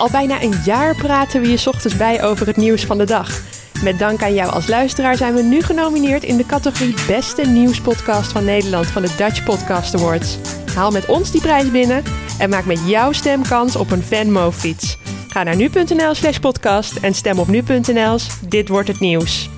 Al bijna een jaar praten we je ochtends bij over het nieuws van de dag. Met dank aan jou als luisteraar zijn we nu genomineerd in de categorie Beste Nieuwspodcast van Nederland van de Dutch Podcast Awards. Haal met ons die prijs binnen en maak met jouw stem kans op een Venmo-fiets. Ga naar nu.nl slash podcast en stem op nu.nl Dit wordt het nieuws.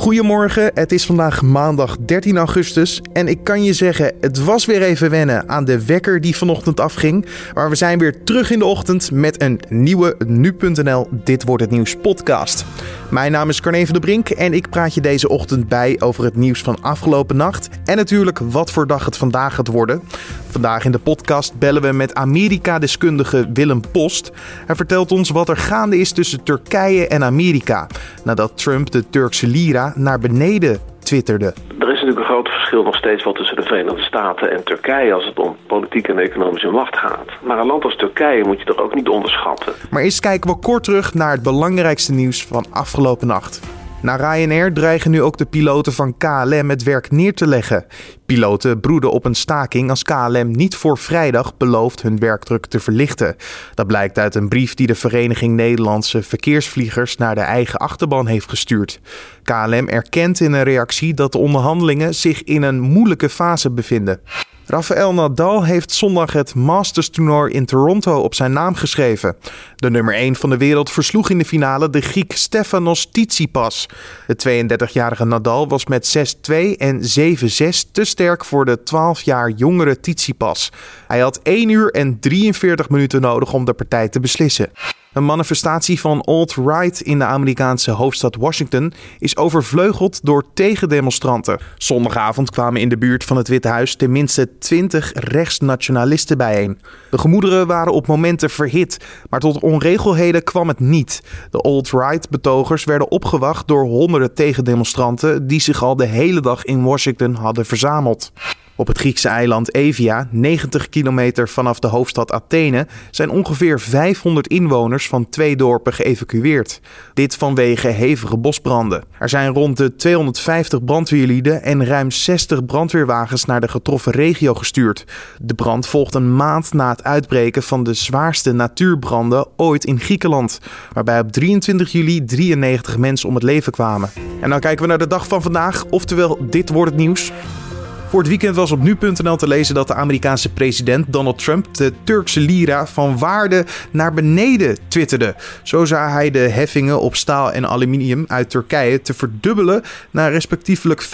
Goedemorgen, het is vandaag maandag 13 augustus en ik kan je zeggen, het was weer even wennen aan de wekker die vanochtend afging. Maar we zijn weer terug in de ochtend met een nieuwe Nu.nl Dit Wordt Het Nieuws podcast. Mijn naam is Carne van de Brink en ik praat je deze ochtend bij over het nieuws van afgelopen nacht. En natuurlijk wat voor dag het vandaag gaat worden. Vandaag in de podcast bellen we met Amerika-deskundige Willem Post. Hij vertelt ons wat er gaande is tussen Turkije en Amerika. Nadat Trump de Turkse lira naar beneden twitterde. Er is natuurlijk een groot verschil nog steeds wel tussen de Verenigde Staten en Turkije als het om politiek en economische macht gaat. Maar een land als Turkije moet je toch ook niet onderschatten. Maar eerst kijken we kort terug naar het belangrijkste nieuws van afgelopen nacht. Na Ryanair dreigen nu ook de piloten van KLM het werk neer te leggen. Piloten broeden op een staking als KLM niet voor vrijdag belooft hun werkdruk te verlichten. Dat blijkt uit een brief die de Vereniging Nederlandse Verkeersvliegers naar de eigen achterban heeft gestuurd. KLM erkent in een reactie dat de onderhandelingen zich in een moeilijke fase bevinden. Rafael Nadal heeft zondag het Masters toernooi in Toronto op zijn naam geschreven. De nummer 1 van de wereld versloeg in de finale de Griek Stefanos Tsitsipas. De 32-jarige Nadal was met 6-2 en 7-6 te sterk voor de 12 jaar jongere Tsitsipas. Hij had 1 uur en 43 minuten nodig om de partij te beslissen. Een manifestatie van alt-right in de Amerikaanse hoofdstad Washington is overvleugeld door tegendemonstranten. Zondagavond kwamen in de buurt van het Witte Huis tenminste 20 rechtsnationalisten bijeen. De gemoederen waren op momenten verhit, maar tot onregelheden kwam het niet. De alt-right betogers werden opgewacht door honderden tegendemonstranten die zich al de hele dag in Washington hadden verzameld. Op het Griekse eiland Evia, 90 kilometer vanaf de hoofdstad Athene, zijn ongeveer 500 inwoners van twee dorpen geëvacueerd. Dit vanwege hevige bosbranden. Er zijn rond de 250 brandweerlieden en ruim 60 brandweerwagens naar de getroffen regio gestuurd. De brand volgt een maand na het uitbreken van de zwaarste natuurbranden ooit in Griekenland, waarbij op 23 juli 93 mensen om het leven kwamen. En dan kijken we naar de dag van vandaag, oftewel dit wordt het nieuws. Voor het weekend was op nu.nl te lezen dat de Amerikaanse president Donald Trump de Turkse lira van waarde naar beneden twitterde. Zo zou hij de heffingen op staal en aluminium uit Turkije te verdubbelen naar respectievelijk 50%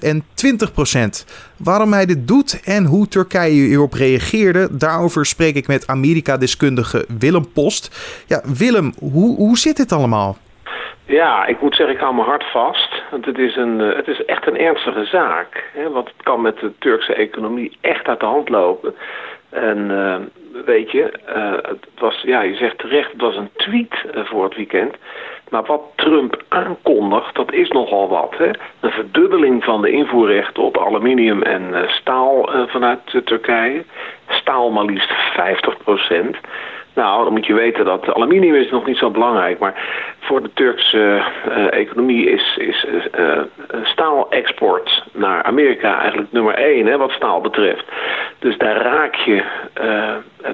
en 20%. Waarom hij dit doet en hoe Turkije hierop reageerde, daarover spreek ik met Amerika-deskundige Willem Post. Ja, Willem, hoe, hoe zit dit allemaal? Ja, ik moet zeggen, ik hou mijn hart vast. Want het is, een, eh, het is echt een ernstige zaak. Hè? Want het kan met de Turkse economie echt uit de hand lopen. En uh, weet je, uh, het was, ja, je zegt terecht, het was een tweet voor het weekend. Maar wat Trump aankondigt, dat is nogal wat. Hè? Een verdubbeling van de invoerrechten op aluminium en staal vanuit Turkije. Staal maar liefst 50 procent. Nou, dan moet je weten dat aluminium is nog niet zo belangrijk. Maar voor de Turkse uh, economie is, is uh, staalexport naar Amerika eigenlijk nummer één, hè, wat staal betreft. Dus daar raak je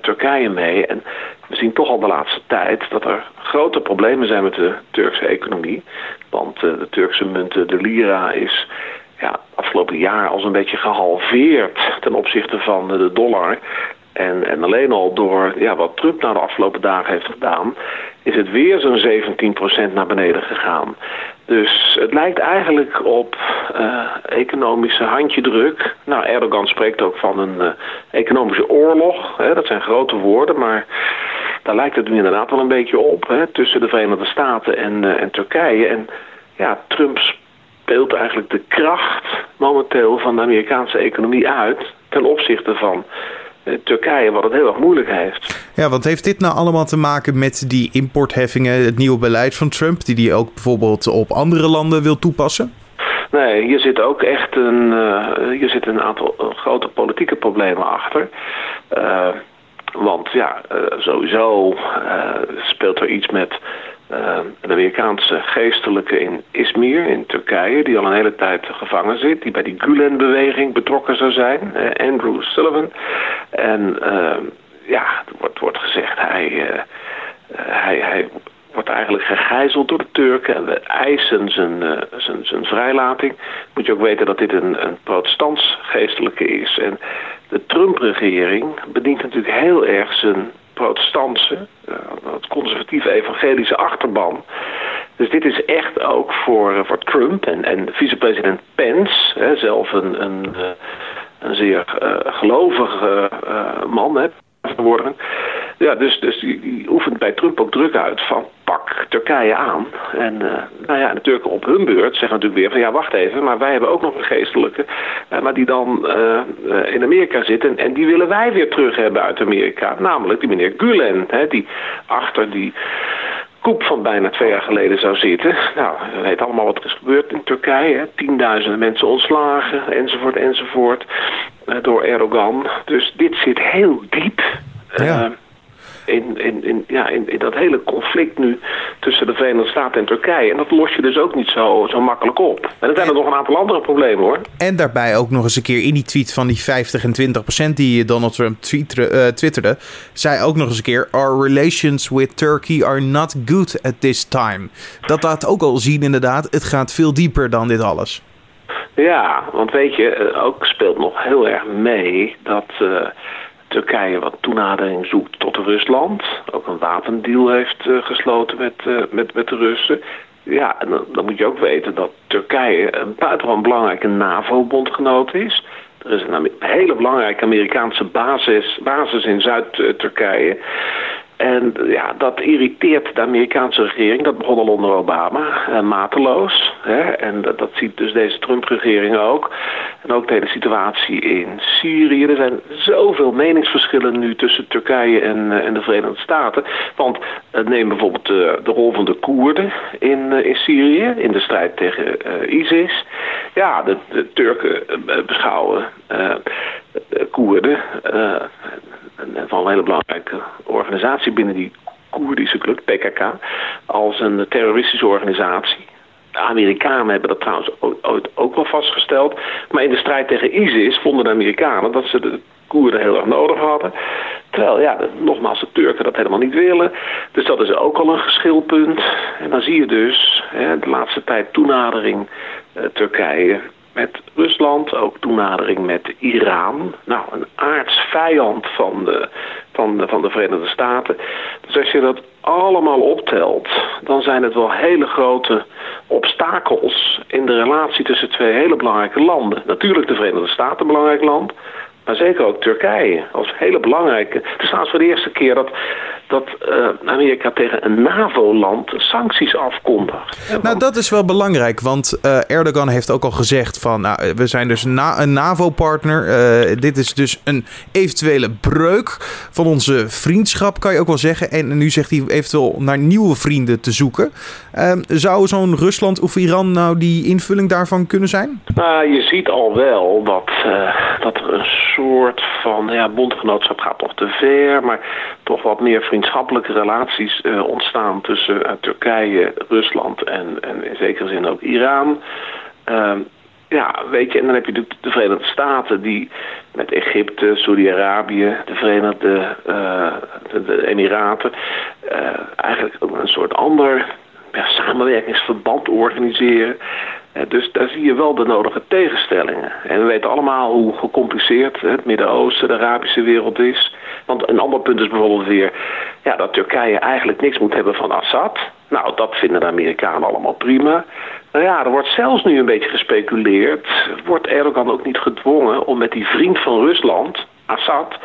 Turkije mee. En we zien toch al de laatste tijd dat er grote problemen zijn met de Turkse economie. Want de Turkse munt, de lira, is ja, afgelopen jaar als een beetje gehalveerd ten opzichte van de dollar. En, en alleen al door ja, wat Trump nou de afgelopen dagen heeft gedaan, is het weer zo'n 17% naar beneden gegaan. Dus het lijkt eigenlijk op uh, economische handjedruk. Nou, Erdogan spreekt ook van een uh, economische oorlog. Hè, dat zijn grote woorden, maar daar lijkt het nu inderdaad wel een beetje op. Hè, tussen de Verenigde Staten en, uh, en Turkije. En ja, Trump speelt eigenlijk de kracht momenteel van de Amerikaanse economie uit ten opzichte van eh, Turkije, wat het heel erg moeilijk heeft. Ja, wat heeft dit nou allemaal te maken met die importheffingen, het nieuwe beleid van Trump, die die ook bijvoorbeeld op andere landen wil toepassen? Nee, hier zit ook echt een, uh, hier zit een aantal grote politieke problemen achter. Uh, want ja, sowieso speelt er iets met uh, een Amerikaanse geestelijke in Izmir in Turkije, die al een hele tijd gevangen zit, die bij die Gulen-beweging betrokken zou zijn, uh, Andrew Sullivan. En uh, ja, er wordt, wordt gezegd. Hij, hij, hij wordt eigenlijk gegijzeld door de Turken en we eisen zijn, zijn, zijn vrijlating. Moet je ook weten dat dit een, een protestants geestelijke is. En de Trump-regering bedient natuurlijk heel erg zijn protestantse, het conservatieve evangelische achterban. Dus dit is echt ook voor, voor Trump en, en vicepresident Pence, hè, zelf een, een, een zeer gelovige uh, man, hè. Ja, dus, dus die, die, oefent bij Trump ook druk uit van pak Turkije aan. En uh, nou ja, de Turken op hun beurt zeggen natuurlijk weer van ja, wacht even, maar wij hebben ook nog een geestelijke, uh, maar die dan uh, in Amerika zit en, en, die willen wij weer terug hebben uit Amerika. Namelijk die meneer Gulen, hè, die achter die koep van bijna twee jaar geleden zou zitten. Nou, we weten allemaal wat er is gebeurd in Turkije. Hè. Tienduizenden mensen ontslagen, enzovoort, enzovoort. door Erdogan. Dus dit zit heel diep. Ja in, in, in, ja, in, in, dat hele conflict nu tussen de Verenigde Staten en Turkije. En dat los je dus ook niet zo, zo makkelijk op. En er zijn er nog een aantal andere problemen hoor. En daarbij ook nog eens een keer in die tweet van die 50 en 20 procent die Donald Trump uh, twitterde, zei ook nog eens een keer: Our relations with Turkey are not good at this time. Dat laat ook al zien inderdaad, het gaat veel dieper dan dit alles. Ja, want weet je, eh, ook speelt nog heel erg mee dat. Uh, Turkije wat toenadering zoekt tot Rusland. Ook een wapendeal heeft uh, gesloten met, uh, met, met de Russen. Ja, en dan, dan, moet je ook weten dat Turkije een buitengewoon belangrijke NAVO-bondgenoot is. Er is een hele belangrijke Amerikaanse basis, basis in Zuid-Turkije. En ja, dat irriteert de Amerikaanse regering. Dat begon al onder Obama, eh, mateloos. Hè? En dat, dat, ziet dus deze Trump-regering ook. En ook de hele situatie in Syrië. Er zijn zoveel meningsverschillen nu tussen Turkije en, eh, en de Verenigde Staten. Want uh, neem bijvoorbeeld de, rol van de Koerden in, in Syrië, in de strijd tegen ISIS. Ja, de, Turken beschouwen Koerden een, van een hele belangrijke organisatie binnen die Koerdische club, PKK, als een terroristische organisatie. De Amerikanen hebben dat trouwens ooit ook wel vastgesteld. Maar in de strijd tegen ISIS vonden de Amerikanen dat ze de Koerden heel erg nodig hadden. Terwijl, ja, nogmaals, de Turken dat helemaal niet willen. Dus dat is ook al een geschilpunt. En dan zie je dus hè, de laatste tijd toenadering uh, Turkije met Rusland, ook toenadering met Iran. Nou, een aardsvijand van de, van, de, van de Verenigde Staten. Dus als je dat allemaal optelt, dan zijn het wel hele grote obstakels in de relatie tussen twee hele belangrijke landen. Natuurlijk de Verenigde Staten een belangrijk land, maar zeker ook Turkije als hele belangrijke. Het is trouwens voor de eerste keer dat, dat uh, Amerika tegen een NAVO-land sancties afkondigt. Nou, dat is wel belangrijk, want uh, Erdogan heeft ook al gezegd van... Nou, we zijn dus na een NAVO-partner. Uh, dit is dus een eventuele breuk van onze vriendschap, kan je ook wel zeggen. En nu zegt hij eventueel naar nieuwe vrienden te zoeken. Ehm, zou zo'n Rusland of Iran nou die invulling daarvan kunnen zijn? Nou, je ziet al wel dat, soort van ja, bondgenootschap gaat toch te ver, maar toch wat meer vriendschappelijke relaties uh, ontstaan tussen uh, Turkije, Rusland en, en in zekere zin ook Iran. Uh, ja, weet je, en dan heb je de, de Verenigde Staten die met Egypte, Saudi-Arabië, de Verenigde uh, de, Emiraten eigenlijk een soort ander samenwerkingsverband organiseren. Dus daar zie je wel de nodige tegenstellingen. En we weten allemaal hoe gecompliceerd het Midden-Oosten, de Arabische wereld is. Want een ander punt is bijvoorbeeld weer ja, dat Turkije eigenlijk niks moet hebben van Assad. Nou, dat vinden de Amerikanen allemaal prima. Nou ja, er wordt zelfs nu een beetje gespeculeerd. Wordt Erdogan ook niet gedwongen om met die vriend van Rusland, Assad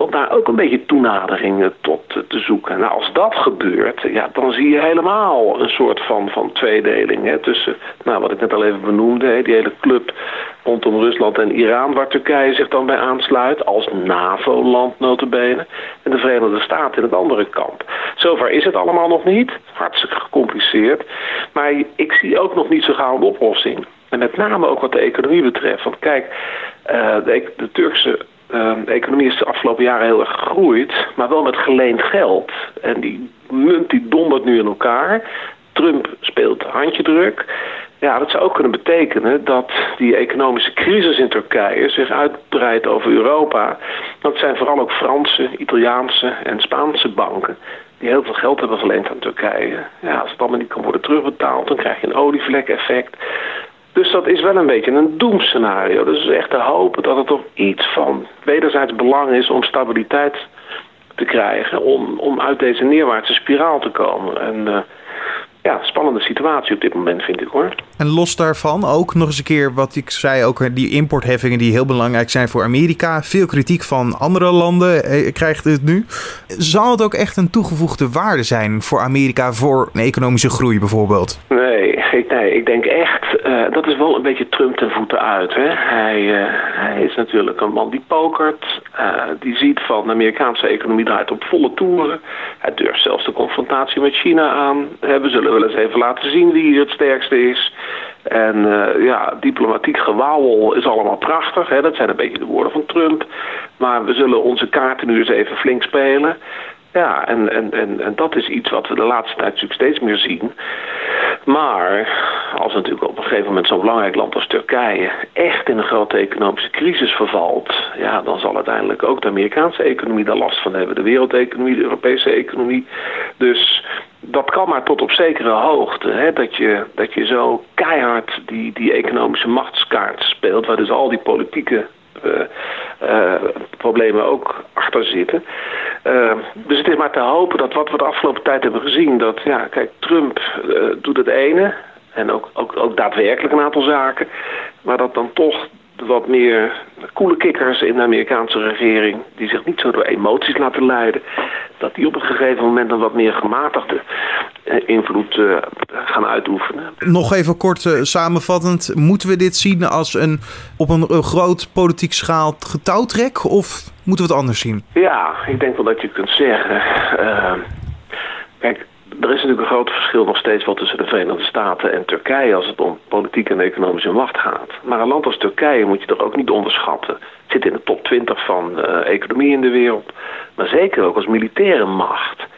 om daar ook een beetje toenaderingen tot te zoeken. Nou, als dat gebeurt, ja, dan zie je helemaal een soort van, van tweedeling hè, tussen, nou, wat ik net al even benoemde, hè, die hele club rondom Rusland en Iran, waar Turkije zich dan bij aansluit, als NAVO-land notabene, en de Verenigde Staten in het andere kamp. Zover is het allemaal nog niet, hartstikke gecompliceerd, maar ik zie ook nog niet zo gauw een oplossing. En met name ook wat de economie betreft. Want kijk, uh, de, Turkse de economie is de afgelopen jaren heel erg gegroeid, maar wel met geleend geld. En die munt die dondert nu in elkaar. Trump speelt handjedruk. Ja, dat zou ook kunnen betekenen dat die economische crisis in Turkije zich uitbreidt over Europa. Dat zijn vooral ook Franse, Italiaanse en Spaanse banken die heel veel geld hebben geleend aan Turkije. Ja, als het allemaal niet kan worden terugbetaald, dan krijg je een olievlek-effect. Dus dat is wel een beetje een doemscenario. Dus echt te hopen dat er toch iets van wederzijds belang is om stabiliteit te krijgen. Om, om uit deze neerwaartse spiraal te komen. En uh, ja, spannende situatie op dit moment vind ik hoor. En los daarvan ook nog eens een keer wat ik zei, ook die importheffingen die heel belangrijk zijn voor Amerika. Veel kritiek van andere landen eh, krijgt het nu. Zal het ook echt een toegevoegde waarde zijn voor Amerika voor een economische groei bijvoorbeeld? Nee, nee, ik denk echt, uh, dat is wel een beetje Trump ten voeten uit. Hè? Hij, uh, hij is natuurlijk een man die pokert, uh, die ziet van de Amerikaanse economie draait op volle toeren. Hij durft zelfs de confrontatie met China aan. We zullen wel eens even laten zien wie hier het sterkste is. En ja, diplomatiek gewauwel is allemaal prachtig. Hè? Dat zijn een beetje de woorden van Trump. Maar we zullen onze kaarten nu eens even flink spelen. Ja, en, en, en, en dat is iets wat we de laatste tijd natuurlijk steeds meer zien. Maar als natuurlijk op een gegeven moment zo'n belangrijk land als Turkije echt in een grote economische crisis vervalt, ja, dan zal uiteindelijk ook de Amerikaanse economie daar last van hebben. De wereldeconomie, de Europese economie. Dus dat kan maar tot op zekere hoogte. Hè, dat, je, dat je zo keihard die, die economische machtskaart speelt, waar dus al die politieke uh, uh, problemen ook achter zitten. Uh, dus het is maar te hopen dat wat we de afgelopen tijd hebben gezien, dat ja, kijk, Trump doet het ene en ook, ook, ook daadwerkelijk een aantal zaken, maar dat dan toch wat meer koele kikkers in de Amerikaanse regering, die zich niet zo door emoties laten leiden, dat die op een gegeven moment een wat meer gematigde invloed uh, gaan uitoefenen. Nog even kort uh, samenvattend, moeten we dit zien als een op een, een groot politiek schaal getouwtrek of moeten we het anders zien? Ja, ik denk wel dat je kunt zeggen. Uh, kijk, er is natuurlijk een groot verschil nog steeds wel tussen de Verenigde Staten en Turkije als het om politieke en economische macht gaat. Maar een land als Turkije moet je er ook niet onderschatten. Het zit in de top 20 van de economie in de wereld, maar zeker ook als militaire macht.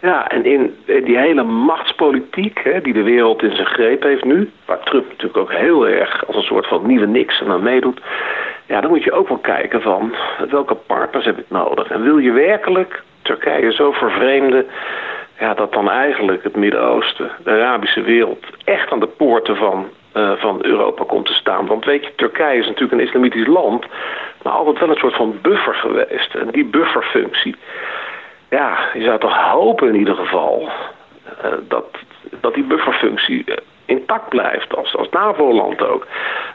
Ja, en in die hele machtspolitiek hè, die de wereld in zijn greep heeft nu, waar Trump natuurlijk ook heel erg als een soort van nieuwe niks aan meedoet, ja, dan moet je ook wel kijken van welke partners heb ik nodig. En wil je werkelijk Turkije zo vervreemden ja, dat dan eigenlijk het Midden-Oosten, de Arabische wereld, echt aan de poorten van, uh, van Europa komt te staan. Want weet je, Turkije is natuurlijk een islamitisch land, maar altijd wel een soort van buffer geweest. En die bufferfunctie, ja, je zou toch hopen in ieder geval uh, dat, dat die bufferfunctie intact blijft, als, als NAVO-land ook.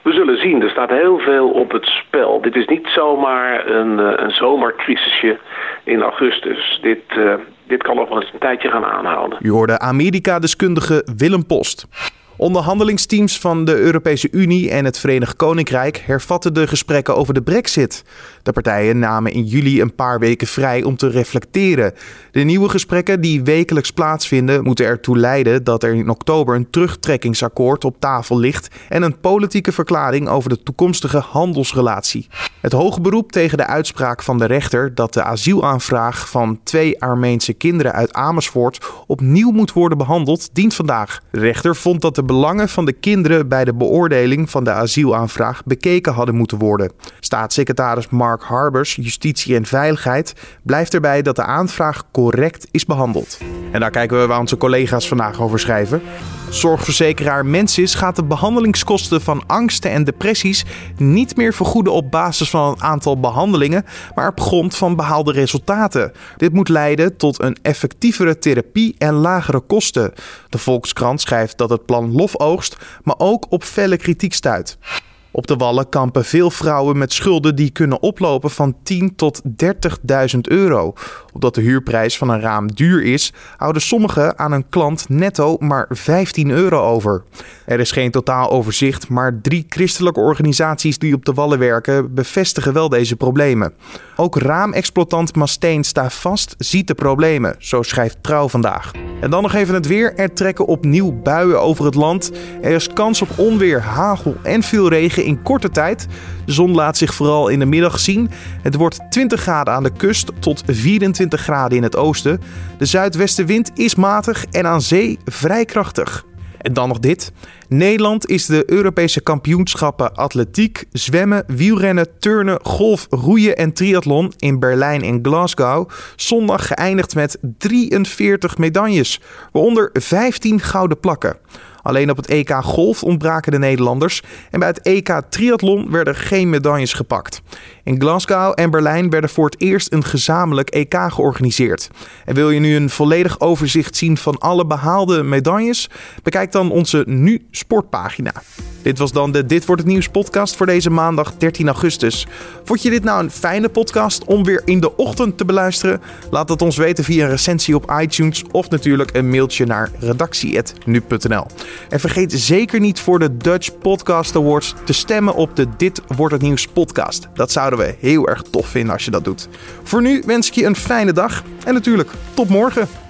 We zullen zien, er staat heel veel op het spel. Dit is niet zomaar een, een zomercrisisje in augustus. Dit, uh, dit kan nog wel eens een tijdje gaan aanhouden. U hoorde Amerika-deskundige Willem Post. Onderhandelingsteams van de Europese Unie en het Verenigd Koninkrijk hervatten de gesprekken over de Brexit. De partijen namen in juli een paar weken vrij om te reflecteren. De nieuwe gesprekken die wekelijks plaatsvinden moeten ertoe leiden dat er in oktober een terugtrekkingsakkoord op tafel ligt en een politieke verklaring over de toekomstige handelsrelatie. Het hoge beroep tegen de uitspraak van de rechter dat de asielaanvraag van twee Armeense kinderen uit Amersfoort opnieuw moet worden behandeld, dient vandaag. De rechter vond dat de belangen van de kinderen bij de beoordeling van de asielaanvraag bekeken hadden moeten worden. Staatssecretaris Mark Harbers, Justitie en Veiligheid, blijft erbij dat de aanvraag correct is behandeld. En daar kijken we waar onze collega's vandaag over schrijven. Zorgverzekeraar Mensis gaat de behandelingskosten van angsten en depressies niet meer vergoeden op basis van een aantal behandelingen, maar op grond van behaalde resultaten. Dit moet leiden tot een effectievere therapie en lagere kosten. De Volkskrant schrijft dat het plan lofoogst, maar ook op felle kritiek stuit. Op de wallen kampen veel vrouwen met schulden die kunnen oplopen van 10 tot 30.000 euro. Omdat de huurprijs van een raam duur is, houden sommigen aan een klant netto maar 15 euro over. Er is geen totaal overzicht, maar drie christelijke organisaties die op de wallen werken bevestigen wel deze problemen. Ook raamexploitant Masteen staat vast, ziet de problemen, zo schrijft Trouw vandaag. En dan nog even het weer. Er trekken opnieuw buien over het land. Er is kans op onweer, hagel en veel in korte tijd. De zon laat zich vooral in de middag zien. Het wordt 20 graden aan de kust tot 24 graden in het oosten. De zuidwestenwind is matig en aan zee vrij krachtig. En dan nog dit. Nederland is de Europese kampioenschappen atletiek, zwemmen, wielrennen, turnen, golf, roeien en triathlon in Berlijn en Glasgow zondag geëindigd met 43 medailles, waaronder 15 gouden plakken. Alleen op het EK Golf ontbraken de Nederlanders en bij het EK Triathlon werden geen medailles gepakt. In Glasgow en Berlijn werden voor het eerst een gezamenlijk EK georganiseerd. En wil je nu een volledig overzicht zien van alle behaalde medailles? Bekijk dan onze Nu Sportpagina. Dit was dan de Dit wordt het nieuws podcast voor deze maandag 13 augustus. Vond je dit nou een fijne podcast om weer in de ochtend te beluisteren? Laat het ons weten via een recensie op iTunes of natuurlijk een mailtje naar redactie@nu.nl. En vergeet zeker niet voor de Dutch Podcast Awards te stemmen op de Dit wordt het nieuws podcast. Dat zouden we heel erg tof vinden als je dat doet. Voor nu wens ik je een fijne dag en natuurlijk tot morgen.